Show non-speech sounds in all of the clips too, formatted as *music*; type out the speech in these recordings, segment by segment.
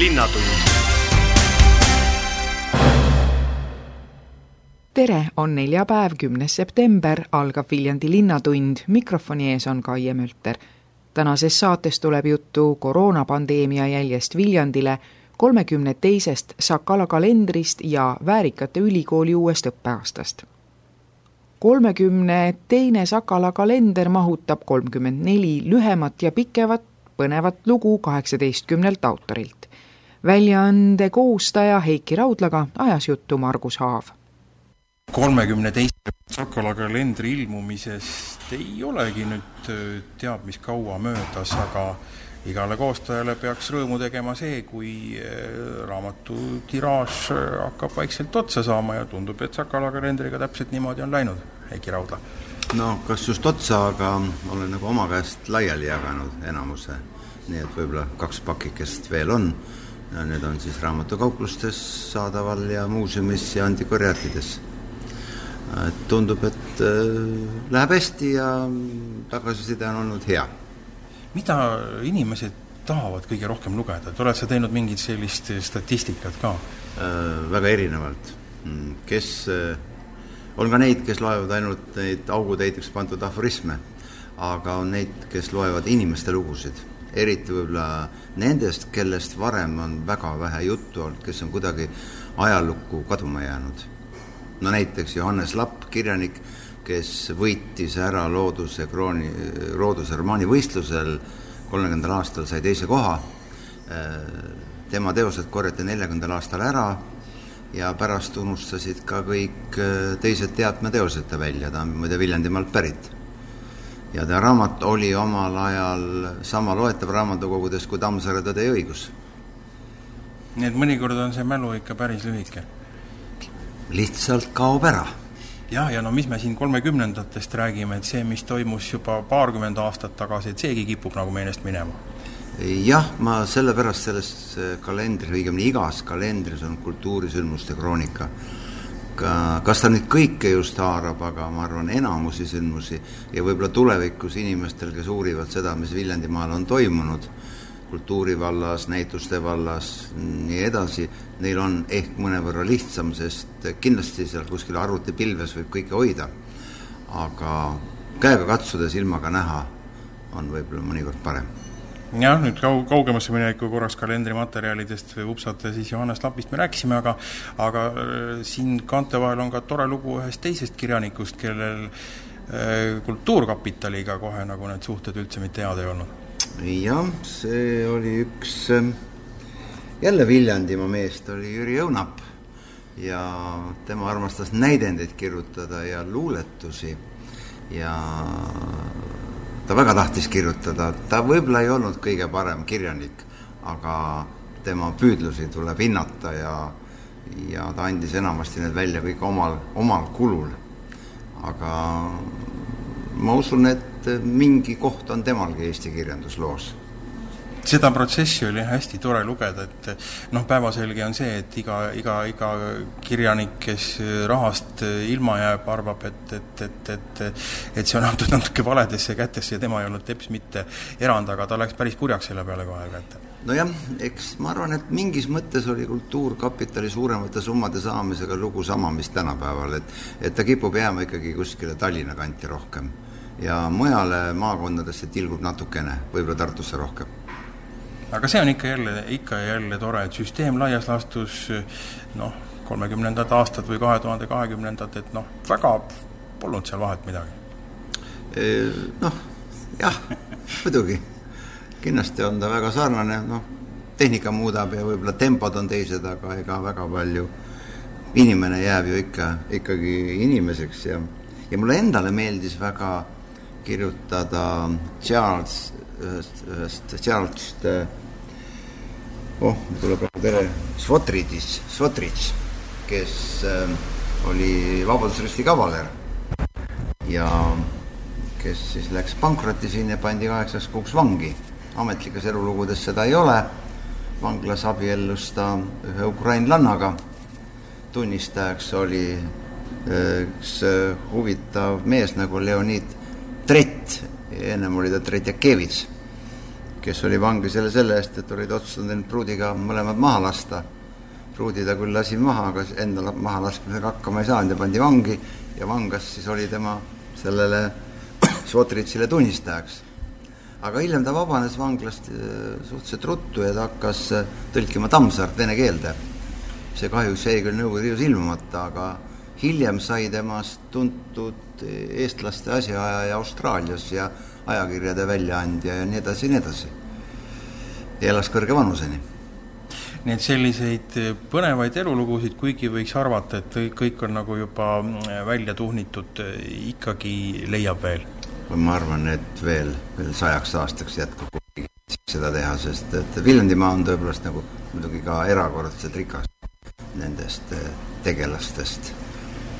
Linnatund tere, on neljapäev, kümnes september, algab Viljandi Linnatund, mikrofoni ees on Kaie Mölter. tänases saates tuleb juttu koroonapandeemia jäljest Viljandile, kolmekümne teisest Sakala kalendrist ja Väärikate Ülikooli uuest õppeaastast. kolmekümne teine Sakala kalender mahutab kolmkümmend neli lühemat ja pikemat põnevat lugu kaheksateistkümnelt autorilt. Väljaande koostaja Heiki Raudlaga ajas juttu Margus Haav. kolmekümne teise Sakala kalendri ilmumisest ei olegi nüüd äh, teab mis kaua möödas, aga igale koostajale peaks rõõmu tegema see, kui äh, raamatu tiraaž äh, hakkab vaikselt otsa saama ja tundub, et Sakala kalendriga täpselt niimoodi on läinud, Heiki Raudla. no kas just otsa, aga olen nagu oma käest laiali jaganud enamuse, nii et võib-olla kaks pakikest veel on ja need on siis raamatukauplustes saadaval ja muuseumis ja antikvariaatides et tundub, et äh, läheb hästi ja tagasiside on olnud hea. mida inimesed tahavad kõige rohkem lugeda, et oled sa teinud mingit sellist statistikat ka? Äh, väga erinevalt, mm, kes, äh, on ka neid, kes loevad ainult neid augutäiteks pandud aforisme, aga on neid, kes loevad inimeste lugusid, eriti võib-olla nendest, kellest varem on väga vähe juttu olnud, kes on kuidagi ajalukku kaduma jäänud. No näiteks Johannes Lapp, kirjanik, kes võitis ära looduse krooni, looduse romaani võistlusel kolmekümnendal aastal, sai teise koha, tema teosed korjati neljakümnendal aastal ära ja pärast unustasid ka kõik teised teatmeteosed ta välja, ta on muide Viljandimaalt pärit. Ja ta raamat oli omal ajal sama loetav raamatukogudes kui Tammsaare Tõde ja õigus. nii et mõnikord on see mälu ikka päris lühike lihtsalt kaob ära. jah, ja no mis me siin kolmekümnendatest räägime, et see, mis toimus juba paarkümmend aastat tagasi, et seegi kipub nagu meelest minema? jah, ma sellepärast selles kalendris, õigemini igas kalendris on kultuurisündmuste kroonika. Ka, kas ta nüüd kõike just haarab, aga ma arvan, enamusi sündmusi ja võib-olla tulevikus inimestel, kes uurivad seda, mis Viljandimaal on toimunud, kultuuri vallas, näituste vallas, nii edasi, neil on ehk mõnevõrra lihtsam, sest kindlasti seal kuskil arvutipilves võib kõike hoida, aga käega katsuda, silmaga näha on võib-olla mõnikord parem jah, nüüd kau-, kaugemasse minevikku korraks kalendrimaterjalidest või upsata siis Johannes Lapist me rääkisime, aga aga äh, siin kaante vahel on ka tore lugu ühest teisest kirjanikust, kellel äh, Kultuurkapitaliga kohe nagu need suhted üldse mitte head ei olnud. Jah, see oli üks ähm, jälle Viljandimaa mees, ta oli Jüri Õunap ja tema armastas näidendeid kirjutada ja luuletusi ja ta väga tahtis kirjutada, ta võib-olla ei olnud kõige parem kirjanik, aga tema püüdlusi tuleb hinnata ja ja ta andis enamasti need välja kõik omal, omal kulul. aga ma usun, et mingi koht on temalgi Eesti kirjandusloos seda protsessi oli hästi tore lugeda, et noh, päevaselge on see, et iga, iga, iga kirjanik, kes rahast ilma jääb, arvab, et, et, et, et et see on antud natuke valedesse kätesse ja tema ei olnud teps mitte erand, aga ta läks päris kurjaks selle peale kohe kätte. nojah, eks ma arvan, et mingis mõttes oli Kultuurkapitali suuremate summade saamisega lugu sama, mis tänapäeval, et et ta kipub jääma ikkagi kuskile Tallinna kanti rohkem ja mujale maakondadesse tilgub natukene, võib-olla Tartusse rohkem. Aga see on ikka jälle, ikka ja jälle tore, et süsteem laias laastus noh, kolmekümnendad aastad või kahe tuhande kahekümnendad, et noh, väga polnud seal vahet midagi. Noh, jah, muidugi, kindlasti on ta väga sarnane, noh, tehnika muudab ja võib-olla tempod on teised, aga ega väga palju inimene jääb ju ikka, ikkagi inimeseks ja ja mulle endale meeldis väga kirjutada Charles, ühest, ühest Charles oh, tuleb praegu tere, Svotridis, Svotrits, kes äh, oli Vabadusristi kavaler ja kes siis läks pankrotti siin ja pandi kaheksaks kuuks vangi. ametlikes elulugudes seda ei ole, vanglas abiellus ta ühe ukrainlannaga, tunnistajaks oli äh, üks äh, huvitav mees nagu Leonid Trett, ennem oli ta Tretjakevitš, kes oli vangis jälle selle eest, et olid otsustanud end pruudiga mõlemad maha lasta. pruudi ta küll lasi maha, aga enda maha laskmisega hakkama ei saanud ja pandi vangi ja vangas siis oli tema sellele *coughs* Šotritsile tunnistajaks. aga hiljem ta vabanes vanglast äh, suhteliselt ruttu ja ta hakkas äh, tõlkima Tammsaart vene keelde. see kahjuks jäi küll Nõukogude Liidus ilmumata, aga hiljem sai temast tuntud eestlaste asjaajaja Austraalias ja ajakirjade väljaandja ja nii edasi ja nii edasi. ja elas kõrge vanuseni. nii et selliseid põnevaid elulugusid, kuigi võiks arvata, et kõik on nagu juba välja tuhnitud, ikkagi leiab veel? ma arvan, et veel, veel sajaks aastaks jätkub seda teha, sest et Viljandimaa on tõepoolest nagu muidugi ka erakordselt rikas nendest tegelastest,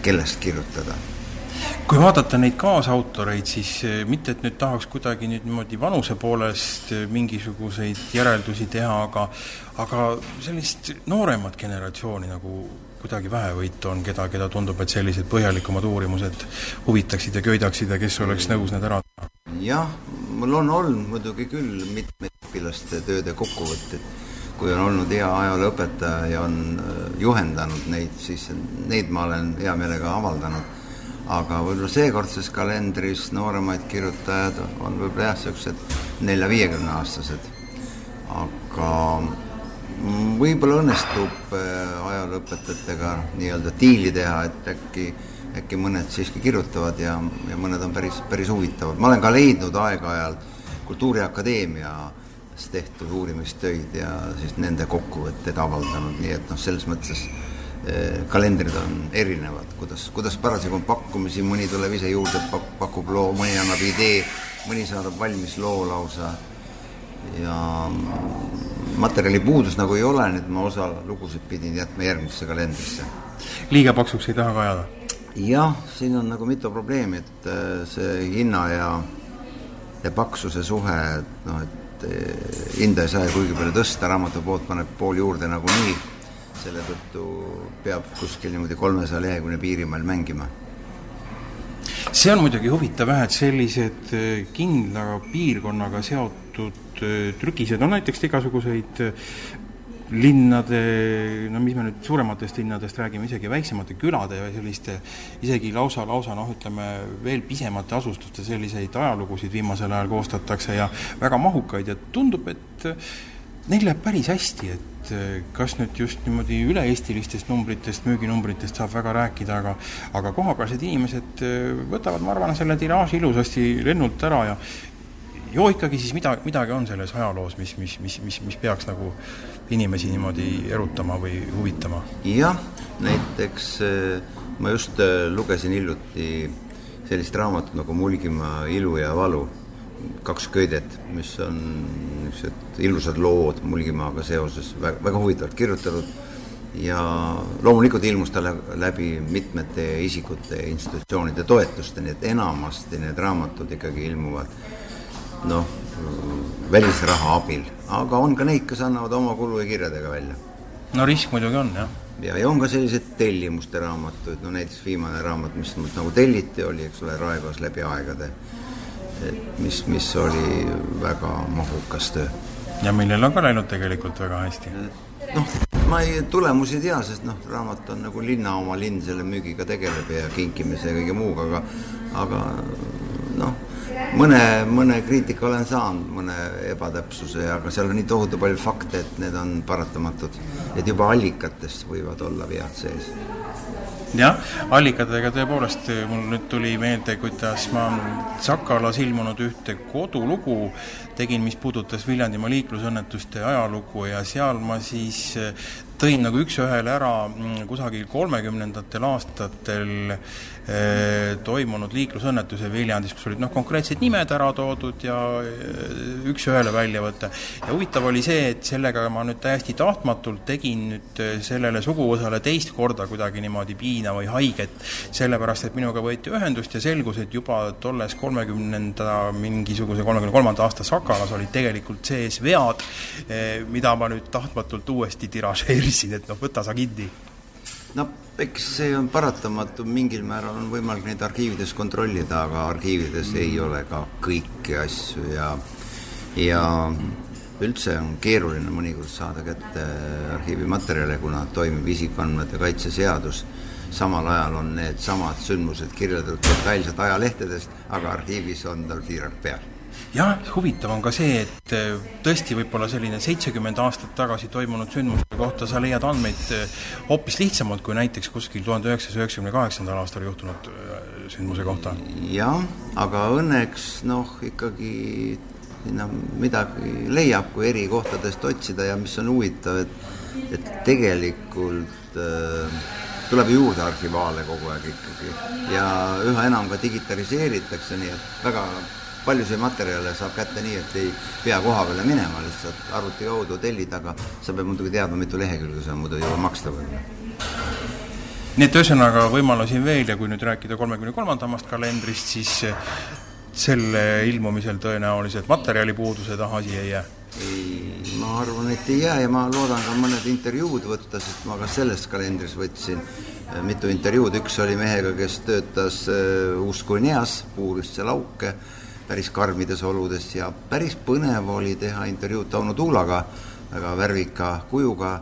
kellest kirjutada? Kui vaadata neid kaasautoreid, siis eh, mitte, et nüüd tahaks kuidagi nüüd niimoodi vanuse poolest eh, mingisuguseid järeldusi teha, aga aga sellist nooremat generatsiooni nagu kuidagi vähevõitu on, keda, keda tundub, et sellised põhjalikumad uurimused huvitaksid ja köidaksid ja kes oleks nõus need ära jah, mul on olnud muidugi küll mitmeid õpilaste tööde kokkuvõtteid, kui on olnud hea ajalooõpetaja ja on eh, juhendanud neid, siis neid ma olen hea meelega avaldanud aga võib-olla seekordses kalendris nooremaid kirjutajad on võib-olla jah, niisugused nelja-viiekümneaastased. aga võib-olla õnnestub äh, ajalooõpetajatega nii-öelda diili teha, et äkki, äkki mõned siiski kirjutavad ja, ja mõned on päris, päris huvitavad. ma olen ka leidnud aeg-ajalt Kultuuriakadeemias tehtud uurimistöid ja siis nende kokkuvõtteid avaldanud, nii et noh, selles mõttes Eh, kalendrid on erinevad, kuidas, kuidas parasjagu on pakkumisi, mõni tuleb ise juurde, pakub loo, mõni annab idee, mõni saadab valmis loo lausa ja materjali puudus nagu ei ole, et ma osa lugusid pidin jätma järgmisse kalendrisse. liiga paksuks ei taha ka ajada? jah, siin on nagu mitu probleemi, et eh, see hinna ja, ja paksuse suhe, et noh, et eh, hinda ei saa ju kuigi palju tõsta, raamatupood paneb pool juurde nagunii selle tõttu peab kuskil niimoodi kolmesaja lehekülje piirimail mängima. see on muidugi huvitav jah, et sellised äh, kindla piirkonnaga seotud äh, trükised on näiteks igasuguseid linnade, no mis me nüüd suurematest linnadest räägime, isegi väiksemate külade ja selliste isegi lausa, lausa noh, ütleme veel pisemate asustuste selliseid ajalugusid viimasel ajal koostatakse ja väga mahukaid ja tundub, et neil läheb päris hästi, et eh, kas nüüd just niimoodi üle-eestilistest numbritest, müüginumbritest saab väga rääkida, aga aga kohapealsed inimesed eh, võtavad, ma arvan, selle tiraaži ilusasti lennult ära ja ju ikkagi siis mida, midagi on selles ajaloos, mis, mis, mis, mis, mis peaks nagu inimesi niimoodi erutama või huvitama? jah, näiteks eh, ma just lugesin hiljuti sellist raamatut nagu Mulgimaa ilu ja valu kaks köidet, mis on niisugused ilusad lood Mulgimaaga seoses, väga, väga huvitavalt kirjutatud ja loomulikult ilmus ta läbi mitmete isikute ja institutsioonide toetuste, nii et enamasti need raamatud ikkagi ilmuvad noh, välisraha abil, aga on ka neid, kes annavad oma kulu ja kirjadega välja. no risk muidugi on, jah. ja, ja on ka selliseid tellimuste raamatuid, no näiteks viimane raamat, mis mult nagu telliti, oli, eks ole, Raevas läbi aegade et mis, mis oli väga mahukas töö. ja millel on ka läinud tegelikult väga hästi. noh, ma ei, tulemusi ei tea, sest noh, raamat on nagu linna oma, linn selle müügiga tegeleb ja kinkimise ja kõige muuga, aga aga noh, mõne, mõne kriitika olen saanud, mõne ebatäpsuse, aga seal on nii tohutu palju fakte, et need on paratamatud. et juba allikates võivad olla vead sees jah, allikatega tõepoolest, mul nüüd tuli meelde, kuidas ma Sakalas ilmunud ühte kodulugu tegin, mis puudutas Viljandimaa liiklusõnnetuste ajalugu ja seal ma siis tõin nagu üks-ühele ära mm, kusagil kolmekümnendatel aastatel eh, toimunud liiklusõnnetuse Viljandis, kus olid noh, konkreetsed nimed ära toodud ja eh, üks-ühele väljavõte. ja huvitav oli see, et sellega ma nüüd täiesti tahtmatult tegin nüüd eh, sellele suguvõsale teist korda kuidagi niimoodi piina või haiget, sellepärast et minuga võeti ühendust ja selgus, et juba tolles kolmekümnenda mingisuguse kolmekümne kolmanda aasta Sakalas olid tegelikult sees vead, mida ma nüüd tahtmatult uuesti tiražeerisin küsisin, et noh, võta sa kinni. no eks see on paratamatu, mingil määral on võimalik neid arhiivides kontrollida, aga arhiivides ei ole ka kõiki asju ja ja üldse on keeruline mõnikord saada kätte arhiivimaterjale, kuna toimib isikuandmete kaitse seadus. samal ajal on needsamad sündmused kirjeldatud detailselt ajalehtedest, aga arhiivis on tal piirang peal jah, huvitav on ka see, et äh, tõesti võib-olla selline seitsekümmend aastat tagasi toimunud sündmuste kohta sa leiad andmeid äh, hoopis lihtsamalt kui näiteks kuskil tuhande üheksasaja üheksakümne kaheksandal aastal juhtunud äh, sündmuse kohta. jah, aga õnneks noh, ikkagi sinna midagi leiab, kui eri kohtadest otsida ja mis on huvitav, et et tegelikult äh, tuleb juurde arhivaale kogu aeg ikkagi ja üha enam ka digitaliseeritakse, nii et väga paljusid materjale saab kätte nii, et ei pea koha peale minema, lihtsalt arvuti kaudu tellid, aga sa pead muidugi teadma, mitu lehekülge see on, muidu ei jõua maksta võib-olla nii et ühesõnaga võimalusi veel ja kui nüüd rääkida kolmekümne kolmandamast kalendrist, siis selle ilmumisel tõenäoliselt materjalipuuduse taha asi ei jää? ei, ma arvan, et ei jää ja ma loodan ka mõned intervjuud võtta, sest ma ka selles kalendris võtsin äh, mitu intervjuud, üks oli mehega, kes töötas äh, Uus-Guineas, puuris seal auke päris karmides oludes ja päris põnev oli teha intervjuud Tauno Tuulaga, väga värvika kujuga,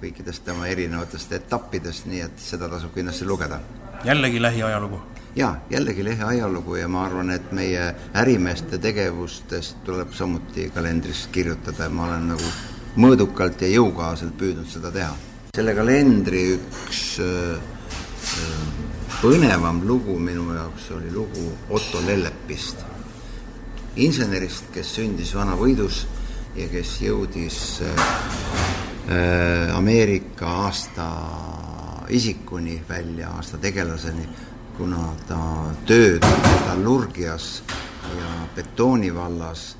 kõikidest tema erinevatest etappidest, nii et seda tasub kindlasti lugeda. jällegi lähiajalugu jaa, jällegi lehe ajalugu ja ma arvan, et meie ärimeeste tegevustest tuleb samuti kalendris kirjutada ja ma olen nagu mõõdukalt ja jõukohaselt püüdnud seda teha. selle kalendri üks äh, äh, põnevam lugu minu jaoks oli lugu Otto Lellepist, insenerist, kes sündis Vana-Võidus ja kes jõudis äh, Ameerika aasta isikuni välja, aasta tegelaseni kuna ta tööd metallurgias ja betooni vallas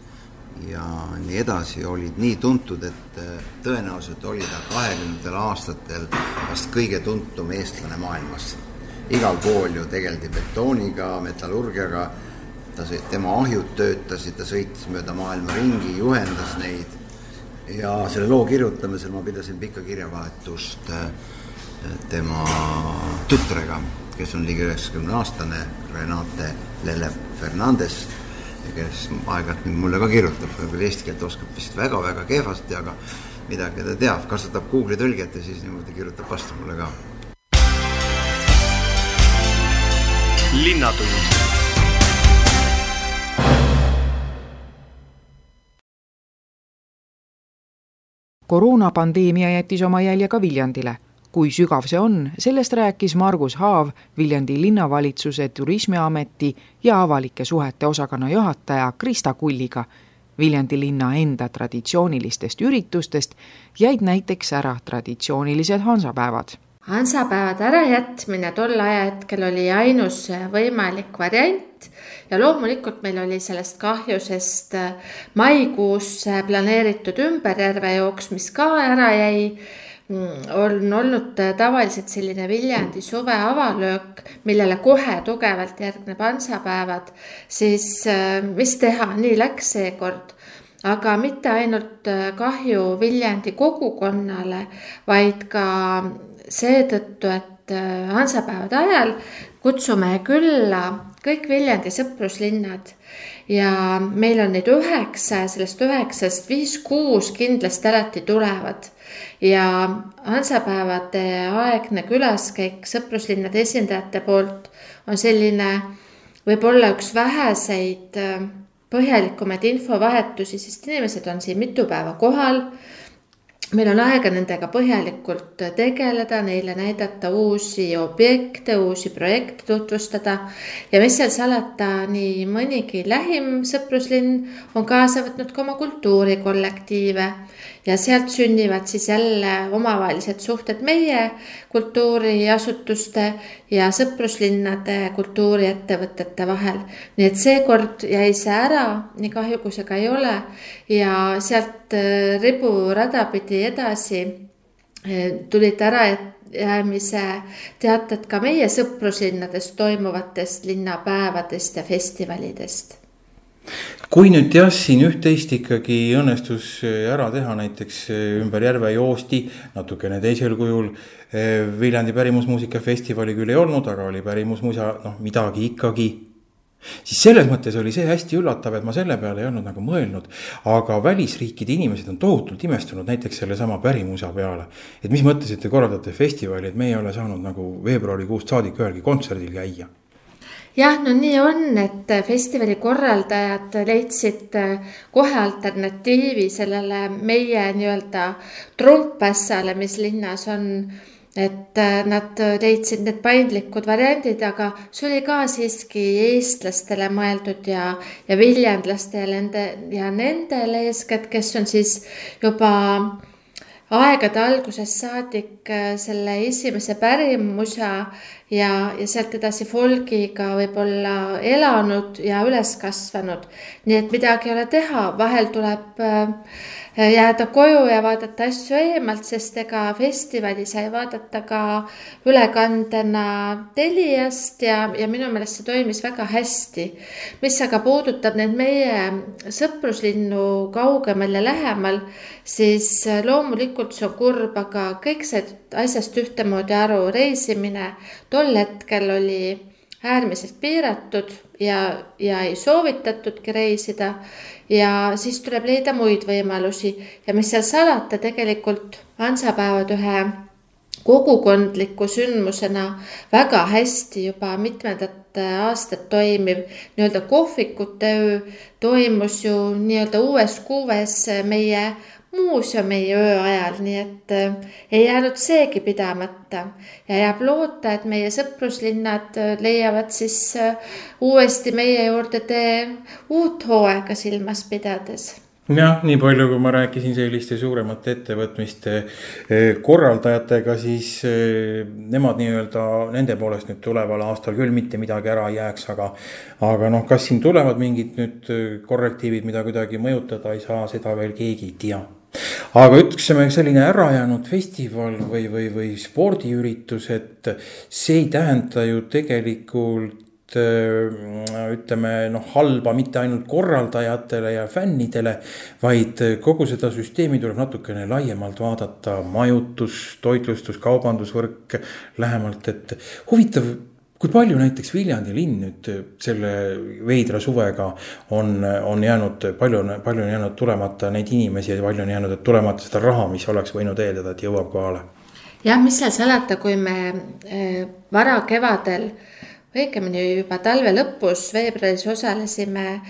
ja nii edasi olid nii tuntud, et äh, tõenäoliselt oli ta kahekümnendatel aastatel vast kõige tuntum eestlane maailmas. igal pool ju tegeldi betooniga, metallurgiaga, ta, tema ahjud töötasid, ta sõitis mööda maailma ringi, juhendas neid ja selle loo kirjutamisel ma pidasin pikka kirjavahetust äh, tema tütrega kes on ligi üheksakümne aastane, Renate Lelev Fernandes, kes aeg-ajalt mulle ka kirjutab, võib-olla eesti keelt oskab vist väga-väga kehvasti, aga midagi ta teab, kasutab Google'i tõlget ja siis niimoodi kirjutab vastu mulle ka. linnatund koroonapandeemia jättis oma jälje ka Viljandile kui sügav see on, sellest rääkis Margus Haav, Viljandi linnavalitsuse Turismiameti ja avalike suhete osakonna juhataja Krista Kulliga. Viljandi linna enda traditsioonilistest üritustest jäid näiteks ära traditsioonilised hansapäevad hansapäevade ärajätmine tol ajahetkel oli ainus võimalik variant. Ja loomulikult meil oli sellest kahju, sest maikuus planeeritud ümberjärvejooks, mis ka ära jäi. Mm, on olnud äh, tavaliselt selline Viljandi suve avalöök, millele kohe tugevalt järgneb hansapäevad, siis äh, mis teha, nii läks seekord. Aga mitte ainult äh, kahju Viljandi kogukonnale, vaid ka seetõttu, et hansapäevade ajal kutsume külla kõik Viljandi sõpruslinnad. Ja meil on neid üheksa sellest üheksast viis-kuus kindlasti alati tulevad. Ja Hansapäevade aegne külaskäik sõpruslinnade esindajate poolt on selline võib-olla üks väheseid äh, põhjalikumaid infovahetusi, sest inimesed on siin mitu päeva kohal meil on aega nendega põhjalikult tegeleda, neile näidata uusi objekte, uusi projekte tutvustada. ja mis seal salata, nii mõnigi lähim sõpruslinn on kaasa võtnud ka oma kultuurikollektiive ja sealt sünnivad siis jälle omavahelised suhted meie kultuuriasutuste ja sõpruslinnade kultuuriettevõtete vahel. nii et seekord jäi see ära, nii kahju kui see ka ei ole ja sealt äh, riburada pidi edasi äh, tulid ärajäämise teated ka meie sõpruslinnades toimuvatest linnapäevadest ja festivalidest kui nüüd jah, siin üht-teist ikkagi õnnestus eh, ära teha, näiteks eh, ümber järve joosti natukene teisel kujul. Eh, Viljandi pärimusmuusika festivali küll ei olnud, aga oli pärimusmuusa, noh midagi ikkagi. siis selles mõttes oli see hästi üllatav, et ma selle peale ei olnud nagu mõelnud. aga välisriikide inimesed on tohutult imestunud näiteks sellesama pärimuusa peale. et mis mõttes, et te korraldate festivali, et me ei ole saanud nagu veebruarikuust saadik ühelgi kontserdil käia jah, no nii on, et festivali korraldajad leidsid kohe alternatiivi sellele meie nii-öelda trumpässale, mis linnas on. Et äh, nad leidsid need paindlikud variandid, aga see oli ka siiski eestlastele mõeldud ja, ja viljandlastele nende ja nendele eeskätt, kes on siis juba aegade algusest saadik äh, selle esimese pärimusa ja, ja sealt edasi folgiga võib-olla elanud ja üles kasvanud. nii et midagi ei ole teha, vahel tuleb äh, jääda koju ja vaadata asju eemalt, sest ega festivali sai vaadata ka ülekandena Teliast ja, ja minu meelest see toimis väga hästi. mis aga puudutab nüüd meie sõpruslinnu kaugemal ja lähemal, siis loomulikult see on kurb, aga kõik said asjast ühtemoodi aru, reisimine tol hetkel oli äärmiselt piiratud ja, ja ei soovitatudki reisida. ja siis tuleb leida muid võimalusi ja mis seal salata, tegelikult Hansapäevad ühe kogukondliku sündmusena väga hästi juba mitmendat aastat toimiv nii-öelda kohvikute öö toimus ju nii-öelda uues kuues meie muuseumi öö ajal, nii et äh, ei jäänud seegi pidamata ja jääb loota, et meie sõpruslinnad äh, leiavad siis äh, uuesti meie juurde tee uut hooaega silmas pidades jah, nii palju, kui ma rääkisin selliste suuremate ettevõtmiste korraldajatega, siis nemad nii-öelda nende poolest nüüd tuleval aastal küll mitte midagi ära ei jääks, aga. aga noh, kas siin tulevad mingid nüüd korrektiivid, mida kuidagi mõjutada ei saa, seda veel keegi ei tea aga ütleksime selline ärajäänud festival või, või, või spordiüritus, et see ei tähenda ju tegelikult äh, ütleme noh, halba mitte ainult korraldajatele ja fännidele, vaid kogu seda süsteemi tuleb natukene laiemalt vaadata, majutus, toitlustus, kaubandusvõrk lähemalt, et huvitav kui palju näiteks Viljandi linn nüüd selle veidra suvega on, on jäänud, palju on, palju on jäänud tulemata neid inimesi ja palju on jäänud tulemata seda raha, mis oleks võinud eeldada, et jõuab kohale? jah, mis seal salata, kui me äh, varakevadel, õigemini juba talve lõpus, veebruaris osalesime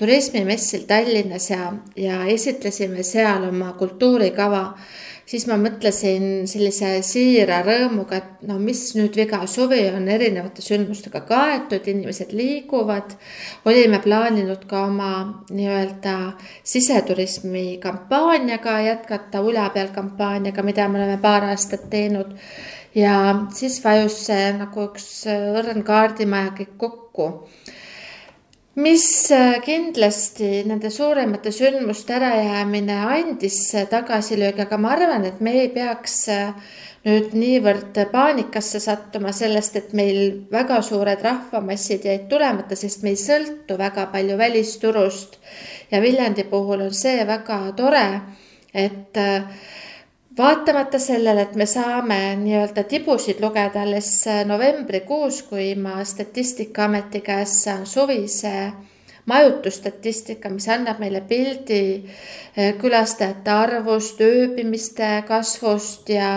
turismimessil Tallinnas ja, ja esitlesime seal oma kultuurikava siis ma mõtlesin sellise siira rõõmuga, et no mis nüüd viga, suvi on erinevate sündmustega kaetud, inimesed liiguvad. olime plaaninud ka oma nii-öelda siseturismi kampaaniaga jätkata, ula peal kampaaniaga, mida me oleme paar aastat teinud. ja siis vajus see nagu üks õrn kaardimaja kõik kokku mis äh, kindlasti nende suuremate sündmuste ärajäämine andis äh, tagasilöögi, aga ma arvan, et me ei peaks äh, nüüd niivõrd paanikasse sattuma sellest, et meil väga suured rahvamassid jäid tulemata, sest me ei sõltu väga palju välisturust. ja Viljandi puhul on see väga tore, et vaatamata sellele, et me saame nii-öelda tibusid lugeda alles novembrikuus, kui ma Statistikaameti käest saan suvise majutusstatistika, mis annab meile pildi eh, külastajate arvust, ööbimiste kasvust ja,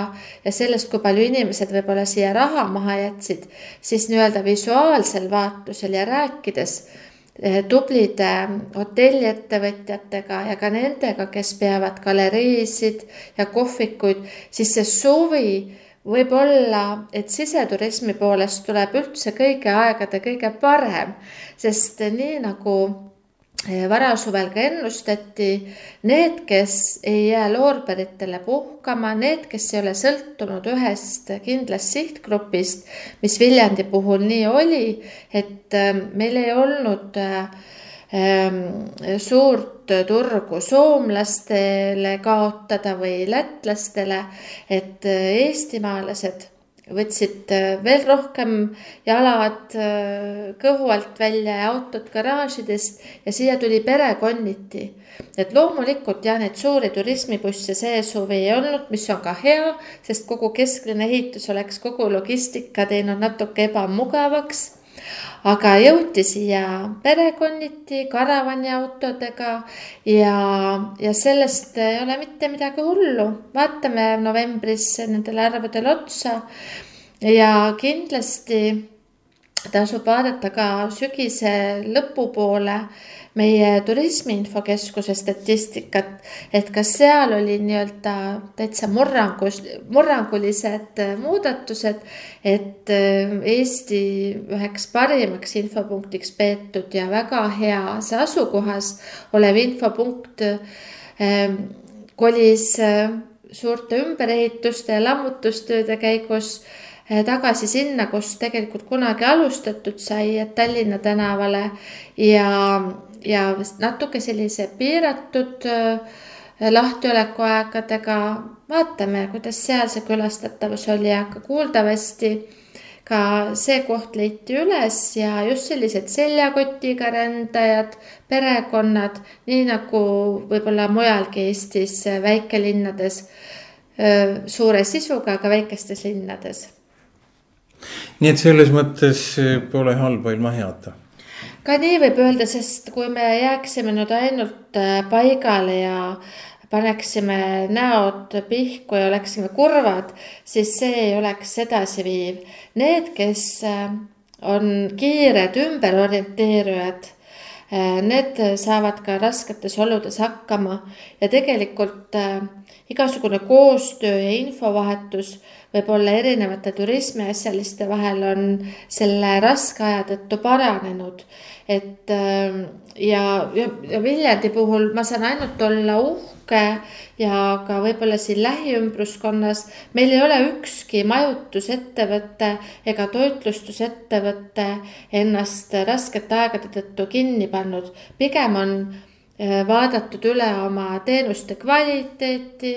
ja sellest, kui palju inimesed võib-olla siia raha maha jätsid, siis nii-öelda visuaalsel vaatlusel ja rääkides tublide hotelliettevõtjatega ja ka nendega, kes peavad galeriisid ja kohvikuid, siis see suvi võib olla, et siseturismi poolest tuleb üldse kõigi aegade kõige parem, sest nii nagu Eh, varasuvel ka ennustati, need, kes ei jää loorberitele puhkama, need, kes ei ole sõltunud ühest kindlast sihtgrupist, mis Viljandi puhul nii oli, et ähm, meil ei olnud ähm, suurt turgu soomlastele kaotada või lätlastele, et eestimaalased võtsid äh, veel rohkem jalad äh, kõhu alt välja ja autod garaažidest ja siia tuli perekonniti. et loomulikult jah, neid suuri turismibusse see suvi ei olnud, mis on ka hea, sest kogu kesklinna ehitus oleks kogu logistika teinud natuke ebamugavaks aga jõuti siia perekonniti karavaniautodega ja, ja sellest ei ole mitte midagi hullu. vaatame novembris nendele arvudele otsa ja kindlasti tasub vaadata ka sügise lõpupoole meie turismiinfokeskuse statistikat, et kas seal oli nii-öelda täitsa murrangus, murrangulised muudatused, et äh, Eesti üheks parimaks infopunktiks peetud ja väga heas asukohas olev infopunkt ähm, kolis äh, suurte ümberehituste ja lammutustööde käigus äh, tagasi sinna, kus tegelikult kunagi alustatud sai, et Tallinna tänavale ja ja natuke sellise piiratud äh, lahtiolekuaegadega. vaatame, kuidas seal see külastatavus oli, aga kuuldavasti ka see koht leiti üles ja just sellised seljakotiga rändajad, perekonnad, nii nagu võib-olla mujalgi Eestis väikelinnades, äh, suure sisuga, aga väikestes linnades. Nii et selles mõttes pole halba ilma heata ka nii võib öelda, sest kui me jääksime nüüd ainult äh, paigale ja paneksime näod pihku ja oleksime kurvad, siis see ei oleks edasiviiv. Need, kes äh, on kiired ümberorienteerujad, need saavad ka rasketes oludes hakkama ja tegelikult igasugune koostöö ja infovahetus võib-olla erinevate turismiasjaliste vahel on selle raske aja tõttu paranenud. et ähm, ja, ja, ja Viljandi puhul ma saan ainult olla uhke ja ka võib-olla siin lähiümbruskonnas meil ei ole ükski majutusettevõte ega toitlustusettevõte ennast raskete aegade tõttu kinni pannud. pigem on äh, vaadatud üle oma teenuste kvaliteeti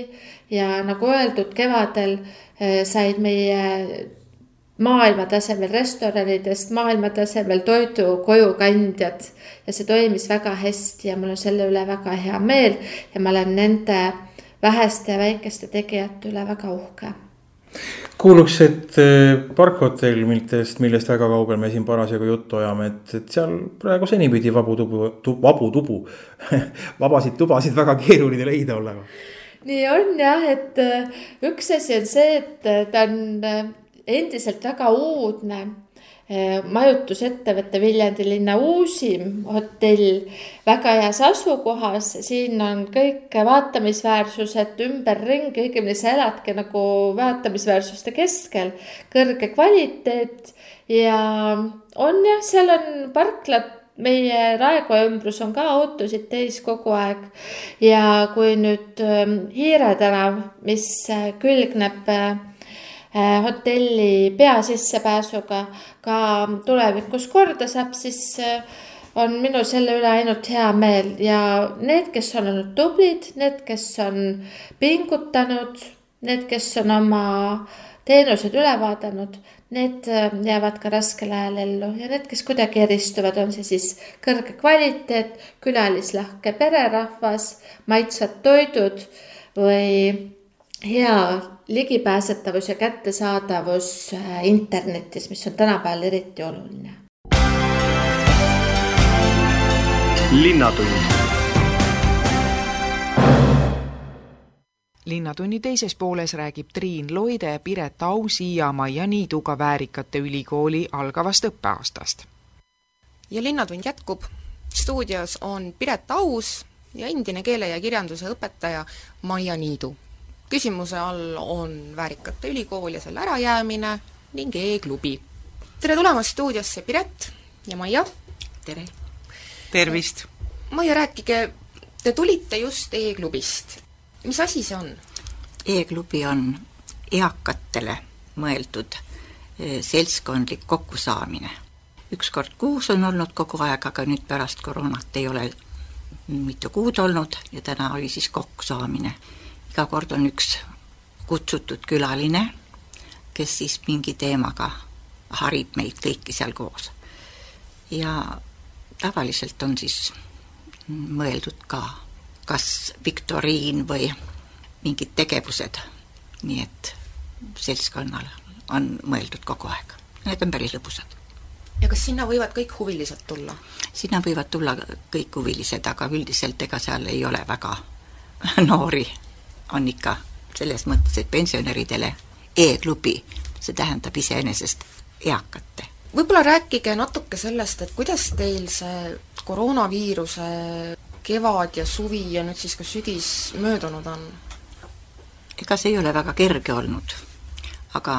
ja nagu öeldud, kevadel said meie maailmatasemel restoranidest maailmatasemel toidu kojukandjad. Ja see toimis väga hästi ja mul on selle üle väga hea meel. Ja ma olen nende väheste väikeste tegijate üle väga uhke. Kuuluks, et äh, parkhotell, millest, millest väga kaugel me siin parasjagu juttu ajame, et, et seal praegu senipidi vabu tubu tu,, vabu tubu *laughs* vabasid tubasid väga keeruline leida olevat nii on jah, et äh, üks asi on see, et äh, ta on äh, endiselt väga uudne majutusettevõte Viljandi linna uusim hotell väga heas asukohas, siin on kõik vaatamisväärsused ümberringi, õigemini sa eladki nagu vaatamisväärsuste keskel, kõrge kvaliteet. Ja on jah, seal on parklad meie Raekoja ümbrus on ka autosid täis kogu aeg. ja kui nüüd ähm, Hiire tänav, mis äh, külgneb äh, äh, hotelli peasissepääsuga ka tulevikus korda saab, siis on minul selle üle ainult hea meel ja need, kes on olnud tublid, need, kes on pingutanud, need, kes on oma teenused üle vaadanud, need äh, jäävad ka raskel ajal ellu ja need, kes kuidagi eristuvad, on see siis kõrge kvaliteet, külalislahke pererahvas, maitsvad toidud või hea ligipääsetavus ja kättesaadavus äh, internetis, mis on tänapäeval eriti oluline. linnatund linnatunni teises pooles räägib Triin Loide Piret Ausi ja Maia Niiduga Väärikate Ülikooli algavast õppeaastast. ja Linnatund jätkub. stuudios on Piret Aus ja endine keele ja kirjanduse õpetaja Maia Niidu. küsimuse all on Väärikate Ülikool ja selle ärajäämine ning E-klubi. tere tulemast stuudiosse, Piret ja Maia! tere! tervist! Maia, rääkige, te tulite just E-klubist mis asi see on? E-klubi on eakatele mõeldud eh, seltskondlik kokkusaamine. üks kord kuus on olnud kogu aeg, aga nüüd pärast koroonat ei ole mitu kuud olnud ja täna oli siis kokkusaamine. iga kord on üks kutsutud külaline, kes siis mingi teemaga harib meid kõiki seal koos. ja tavaliselt on siis mõeldud ka kas viktoriin või mingid tegevused. nii et seltskonnal on mõeldud kogu aeg, need on päris lõbusad. ja kas sinna võivad kõik huvilised tulla? sinna võivad tulla kõik huvilised, aga üldiselt ega seal ei ole väga *laughs* noori, on ikka selles mõttes, et pensionäridele e-klubi, see tähendab iseenesest eakate. võib-olla rääkige natuke sellest, et kuidas teil see koroonaviiruse kevad ja suvi ja nüüd siis ka sügis möödunud on? ega see ei ole väga kerge olnud, aga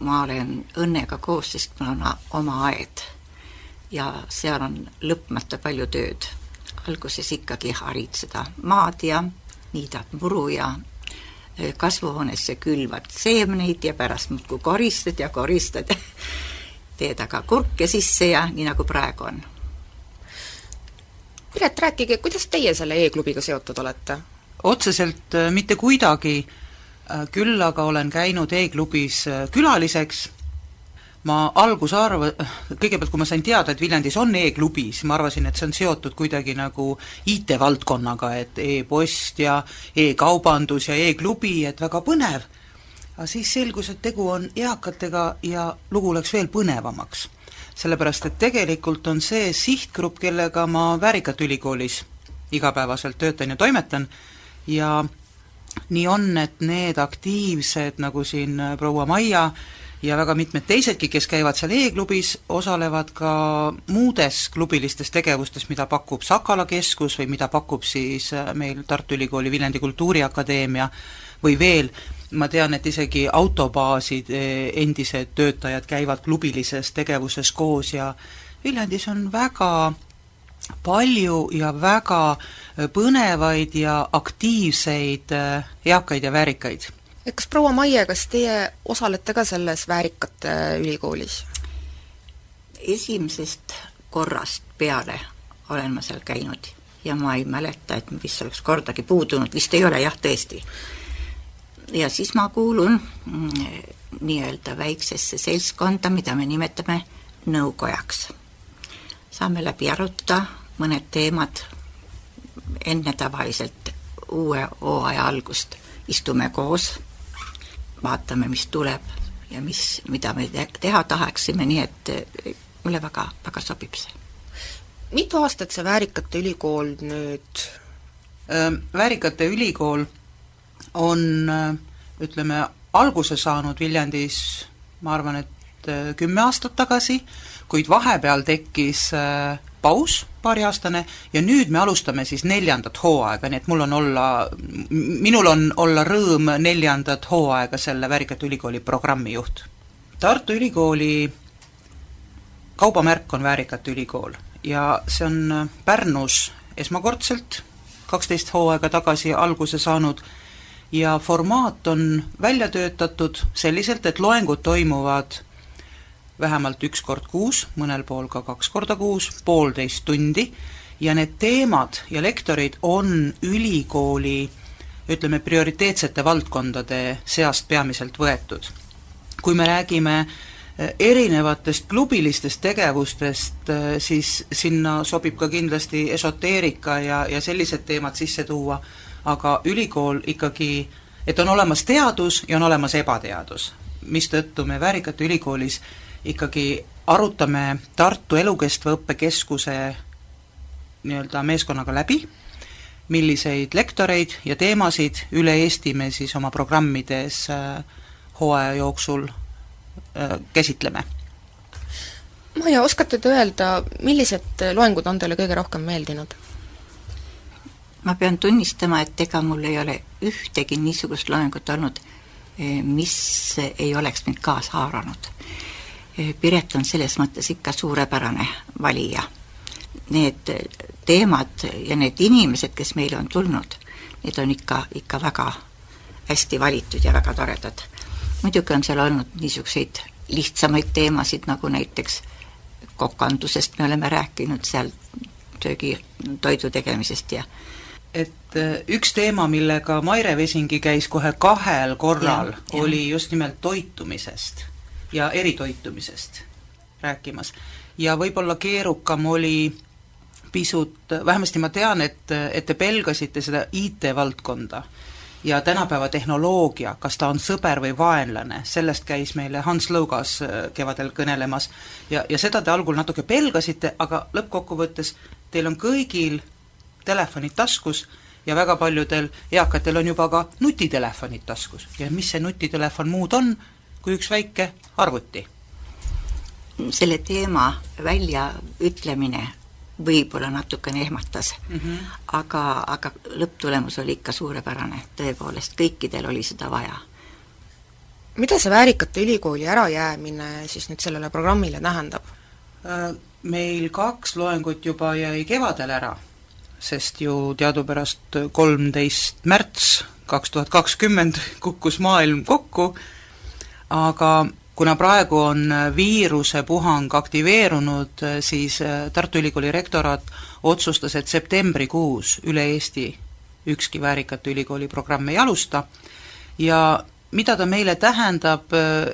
ma olen õnnega koos, sest mul on oma aed ja seal on lõpmata palju tööd. alguses ikkagi harid seda maad ja niidad muru ja kasvuhoonesse külvad seemneid ja pärast muudkui koristad ja koristad *laughs* teed aga kurke sisse ja nii, nagu praegu on. Piret, rääkige, kuidas teie selle e-klubiga seotud olete? otseselt äh, mitte kuidagi, äh, küll aga olen käinud e-klubis äh, külaliseks ma alguses arva-, *laughs* kõigepealt kui ma sain teada, et Viljandis on e-klubi, siis ma arvasin, et see on seotud kuidagi nagu IT-valdkonnaga, et e-post ja e-kaubandus ja e-klubi, et väga põnev. aga siis selgus, et tegu on eakatega ja lugu läks veel põnevamaks. Sellepärast, et tegelikult on see sihtgrupp, kellega ma Väärikat ülikoolis igapäevaselt töötan ja toimetan, ja nii on, et need aktiivsed, nagu siin proua Maia ja väga mitmed teisedki, kes käivad seal E-klubis, osalevad ka muudes klubilistes tegevustes, mida pakub Sakala keskus või mida pakub siis äh, meil Tartu Ülikooli Viljandi Kultuuriakadeemia või veel, ma tean, et isegi autobaasid äh, endised töötajad käivad klubilises tegevuses koos ja Viljandis on väga palju ja väga äh, põnevaid ja aktiivseid eakaid ja väärikaid kas proua Maie, kas teie osalete ka selles Väärikate ülikoolis? esimesest korrast peale olen ma seal käinud ja ma ei mäleta, et vist oleks kordagi puudunud, vist ei ole jah, tõesti. Ja siis ma kuulun mm, nii-öelda väiksesse seltskonda, mida me nimetame nõukojaks. saame läbi arutada mõned teemad enne tavaliselt uue hooaja algust istume koos vaatame, mis tuleb ja mis, mida me teha tahaksime, nii et eh, mulle väga, väga sobib see. mitu aastat see Väärikate Ülikool nüüd Väärikate Ülikool on ütleme, alguse saanud Viljandis ma arvan, et kümme aastat tagasi, kuid vahepeal tekkis paus paariaastane ja nüüd me alustame siis neljandat hooaega, nii et mul on olla, minul on olla rõõm neljandat hooaega selle Väärikate Ülikooli programmijuht. Tartu Ülikooli kaubamärk on Väärikate Ülikool ja see on Pärnus esmakordselt kaksteist hooaega tagasi alguse saanud ja formaat on välja töötatud selliselt, et loengud toimuvad vähemalt üks kord kuus, mõnel pool ka kaks korda kuus, poolteist tundi, ja need teemad ja lektorid on ülikooli ütleme, prioriteetsete valdkondade seast peamiselt võetud. kui me räägime eh, erinevatest klubilistest tegevustest, eh, siis sinna sobib ka kindlasti esoteerika ja, ja sellised teemad sisse tuua, aga ülikool ikkagi, et on olemas teadus ja on olemas ebateadus, mistõttu me Väärikate Ülikoolis ikkagi arutame Tartu Elukestva Õppekeskuse nii-öelda meeskonnaga läbi, milliseid lektoreid ja teemasid üle Eesti me siis oma programmides äh, hooaja jooksul äh, käsitleme. Maia, oskate te öelda, millised loengud on teile kõige rohkem meeldinud? Ma pean tunnistama, et ega mul ei ole ühtegi niisugust loengut olnud, eh, mis ei oleks mind kaasa haaranud Eh, Piret on selles mõttes ikka suurepärane valija. Need teemad ja need inimesed, kes meile on tulnud, need on ikka, ikka väga hästi valitud ja väga toredad. muidugi on seal olnud niisuguseid lihtsamaid teemasid, nagu näiteks kokandusest me oleme rääkinud seal, söögi, toidu tegemisest ja et eh, üks teema, millega Maire Vesingi käis kohe kahel korral, oli just nimelt toitumisest ja eritoitumisest rääkimas. ja võib-olla keerukam oli pisut, vähemasti ma tean, et, et te pelgasite seda IT-valdkonda. ja tänapäeva tehnoloogia, kas ta on sõber või vaenlane, sellest käis meile Hans Lõugas äh, kevadel kõnelemas ja, ja seda te algul natuke pelgasite, aga lõppkokkuvõttes teil on kõigil telefonid taskus ja väga paljudel eakatel on juba ka nutitelefonid taskus ja mis see nutitelefon muud on, kui üks väike arvuti. selle teema väljaütlemine võib-olla natukene ehmatas mm, -hmm. aga, aga lõpptulemus oli ikka suurepärane, tõepoolest, kõikidel oli seda vaja. mida see Väärikate Ülikooli ärajäämine siis nüüd sellele programmile tähendab? Äh, meil kaks loengut juba jäi kevadel ära, sest ju teadupärast kolmteist märts kaks tuhat kakskümmend kukkus maailm kokku, aga kuna praegu on viirusepuhang aktiveerunud, siis äh, Tartu Ülikooli rektoraat otsustas, et septembrikuus üle Eesti ükski Väärikate Ülikooli programm ei alusta. Ja mida ta meile tähendab, äh,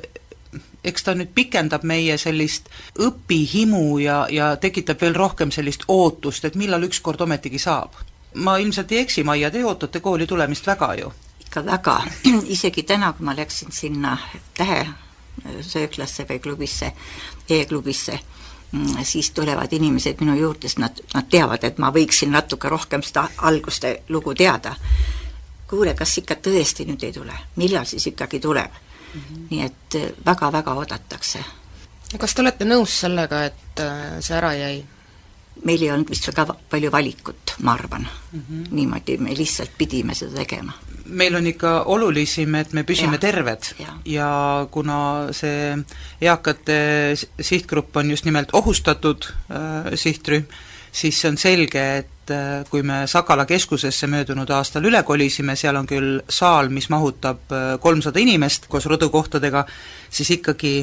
eks ta nüüd pikendab meie sellist õpihimu ja, ja tekitab veel rohkem sellist ootust, et millal ükskord ometigi saab. ma ilmselt ei eksi, Maia, te ootate kooli tulemist väga ju? ikka väga, *clears throat* isegi täna, kui ma läksin sinna Tähe sööklasse või klubisse e, e-klubisse, mm, siis tulevad inimesed minu juurde, sest nad, nad teavad, et ma võiksin natuke rohkem seda alguste lugu teada. kuule, kas ikka tõesti nüüd ei tule, millal siis ikkagi tuleb. Nii et väga-väga oodatakse. kas te olete nõus sellega, et äh, see ära jäi? meil ei olnud vist väga palju valikut, ma arvan mm. -hmm. niimoodi me lihtsalt pidime seda tegema meil on ikka olulisim, et me püsime ja. terved ja. ja kuna see eakate sihtgrupp on just nimelt ohustatud äh, sihtrühm, siis see on selge, et äh, kui me Sakala keskusesse möödunud aastal üle kolisime, seal on küll saal, mis mahutab äh, kolmsada inimest koos rõdukohtadega, siis ikkagi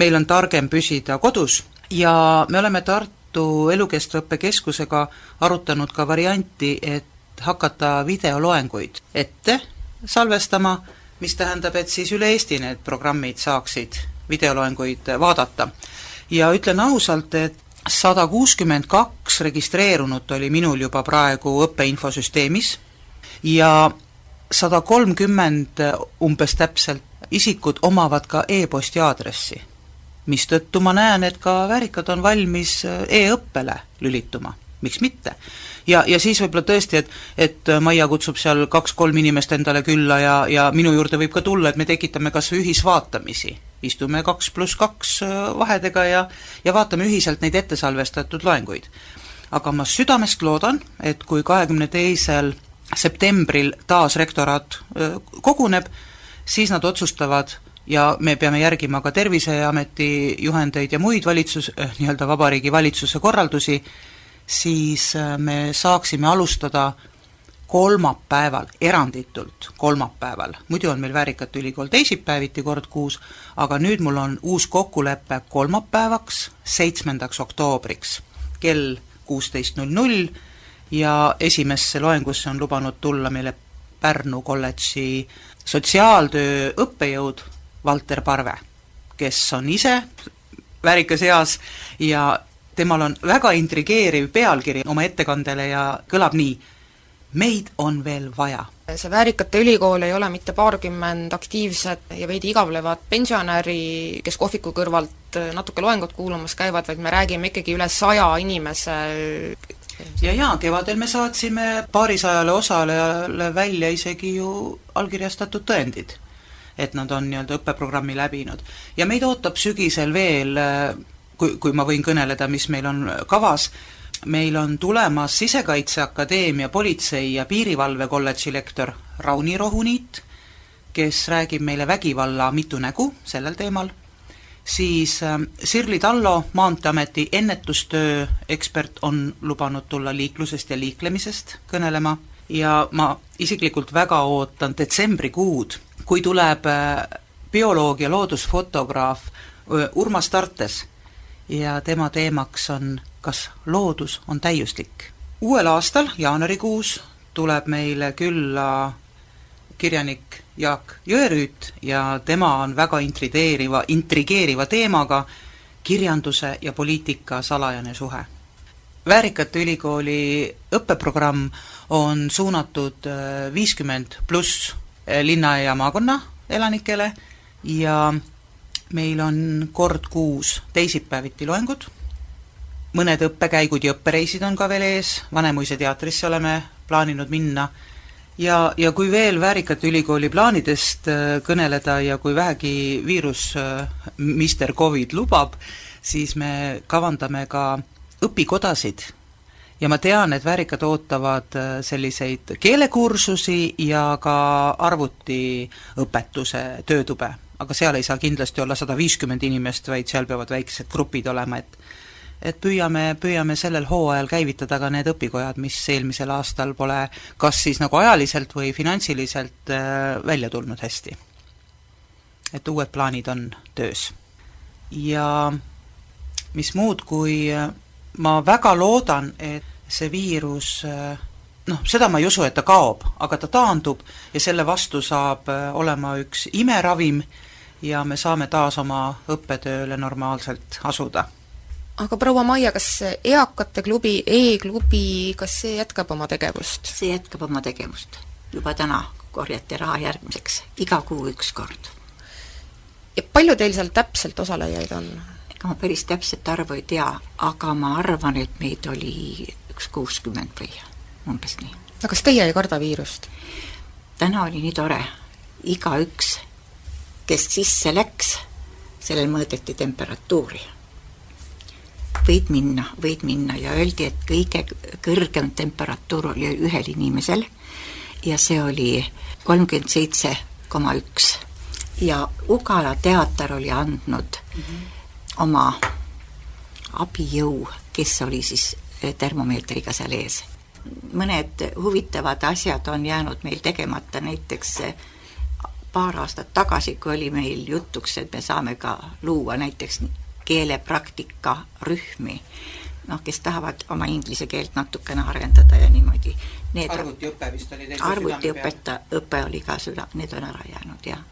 meil on targem püsida kodus ja me oleme Tartu Elukestva Õppe Keskusega arutanud ka varianti, et hakata videoloenguid ette salvestama, mis tähendab, et siis üle Eesti need programmid saaksid videoloenguid vaadata. ja ütlen ausalt, et sada kuuskümmend kaks registreerunut oli minul juba praegu õppeinfosüsteemis ja sada kolmkümmend umbes täpselt isikud omavad ka e-posti aadressi, mistõttu ma näen, et ka väärikad on valmis e-õppele lülituma, miks mitte ja, ja siis võib-olla tõesti, et et Maia kutsub seal kaks-kolm inimest endale külla ja, ja minu juurde võib ka tulla, et me tekitame kas või ühisvaatamisi. Istume kaks pluss kaks äh, vahedega ja, ja vaatame ühiselt neid ettesalvestatud loenguid. aga ma südamest loodan, et kui kahekümne teisel septembril taas rektoraat äh, koguneb, siis nad otsustavad ja me peame järgima ka Terviseameti juhendeid ja muid valitsus, äh, nii-öelda Vabariigi Valitsuse korraldusi, siis äh, me saaksime alustada kolmapäeval, eranditult kolmapäeval, muidu on meil Väärikate Ülikool teisipäeviti kord kuus, aga nüüd mul on uus kokkulepe kolmapäevaks, seitsmendaks oktoobriks kell kuusteist null null ja esimesse loengusse on lubanud tulla meile Pärnu kolledži sotsiaaltöö õppejõud Valter Parve, kes on ise väärikas eas ja temal on väga intrigeeriv pealkiri oma ettekandele ja kõlab nii, meid on veel vaja. see Väärikate Ülikool ei ole mitte paarkümmend aktiivset ja veidi igavlevat pensionäri, kes kohviku kõrvalt natuke loengut kuulamas käivad, vaid me räägime ikkagi üle saja inimese ja jaa, kevadel me saatsime paarisajale osalejale välja isegi ju allkirjastatud tõendid, et nad on nii-öelda õppeprogrammi läbinud. ja meid ootab sügisel veel kui, kui ma võin kõneleda, mis meil on kavas, meil on tulemas Sisekaitseakadeemia politsei- ja piirivalvekolledži lektor Rauni Rohuniit, kes räägib meile vägivalla mitu nägu sellel teemal, siis äh, Sirli Tallo, Maanteeameti ennetustöö ekspert, on lubanud tulla liiklusest ja liiklemisest kõnelema. Ja ma isiklikult väga ootan detsembrikuud, kui tuleb äh, bioloog ja loodusfotograaf äh, Urmas Tartes. Ja tema teemaks on, kas loodus on täiuslik. uuel aastal, jaanuarikuus, tuleb meile külla kirjanik Jaak Jõerüüt ja tema on väga intrigeeriva, intrigeeriva teemaga kirjanduse ja poliitika salajane suhe. väärikate ülikooli õppeprogramm on suunatud äh, viiskümmend pluss linna ja maakonna elanikele ja meil on kord kuus teisipäeviti loengud, mõned õppekäigud ja õppereisid on ka veel ees, Vanemuise teatrisse oleme plaaninud minna. Ja, ja kui veel Väärikate Ülikooli plaanidest äh, kõneleda ja kui vähegi viirus äh, Mister Covid lubab, siis me kavandame ka õpikodasid. Ja ma tean, et Väärikad ootavad äh, selliseid keelekursusi ja ka arvutiõpetuse töötube, aga seal ei saa kindlasti olla sada viiskümmend inimest, vaid seal peavad väiksed grupid olema, et et püüame, püüame sellel hooajal käivitada ka need õpikojad, mis eelmisel aastal pole kas siis nagu ajaliselt või finantsiliselt äh, välja tulnud hästi. et uued plaanid on töös. ja mis muud, kui äh, ma väga loodan, et see viirus äh, noh, seda ma ei usu, et ta kaob, aga ta taandub ja selle vastu saab olema üks imeravim ja me saame taas oma õppetööle normaalselt asuda aga proua Maia, kas Eakate klubi e, E-klubi, kas see jätkab oma tegevust? see jätkab oma tegevust. juba täna korjati raha järgmiseks, iga kuu üks kord. ja palju teil seal täpselt osalejaid on? ega ma päris täpset arvu ei tea, aga ma arvan, et meid oli üks kuuskümmend või umbes nii. no kas teie ei karda viirust? täna oli nii tore, igaüks, kes sisse läks, sellel mõõdeti temperatuuri võid minna, võid minna ja öeldi, et kõige kõrgem temperatuur oli ühel inimesel ja see oli kolmkümmend seitse koma üks. ja Ugala teater oli andnud mm -hmm. oma abijõu, kes oli siis termomeetriga seal ees. mõned huvitavad asjad on jäänud meil tegemata, näiteks paar aastat tagasi, kui oli meil jutuks, et me saame ka luua näiteks keelepraktika rühmi, noh, kes tahavad oma inglise keelt natukene arendada ja niimoodi. arvutiõpe vist oli teil arvutiõpeta, õpe oli ka süda, need on ära jäänud, jah.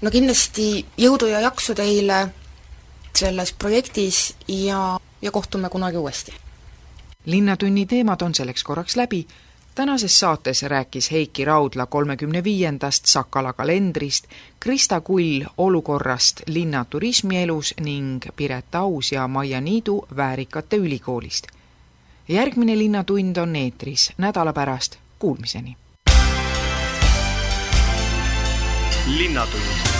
no kindlasti jõudu ja jaksu teile selles projektis ja, ja kohtume kunagi uuesti! linnatunni teemad on selleks korraks läbi tänases saates rääkis Heiki Raudla kolmekümne viiendast Sakala kalendrist, Krista Kull olukorrast linna turismielus ning Piret Aus ja Maia Niidu Väärikate Ülikoolist. järgmine Linnatund on eetris nädala pärast, kuulmiseni! linnatund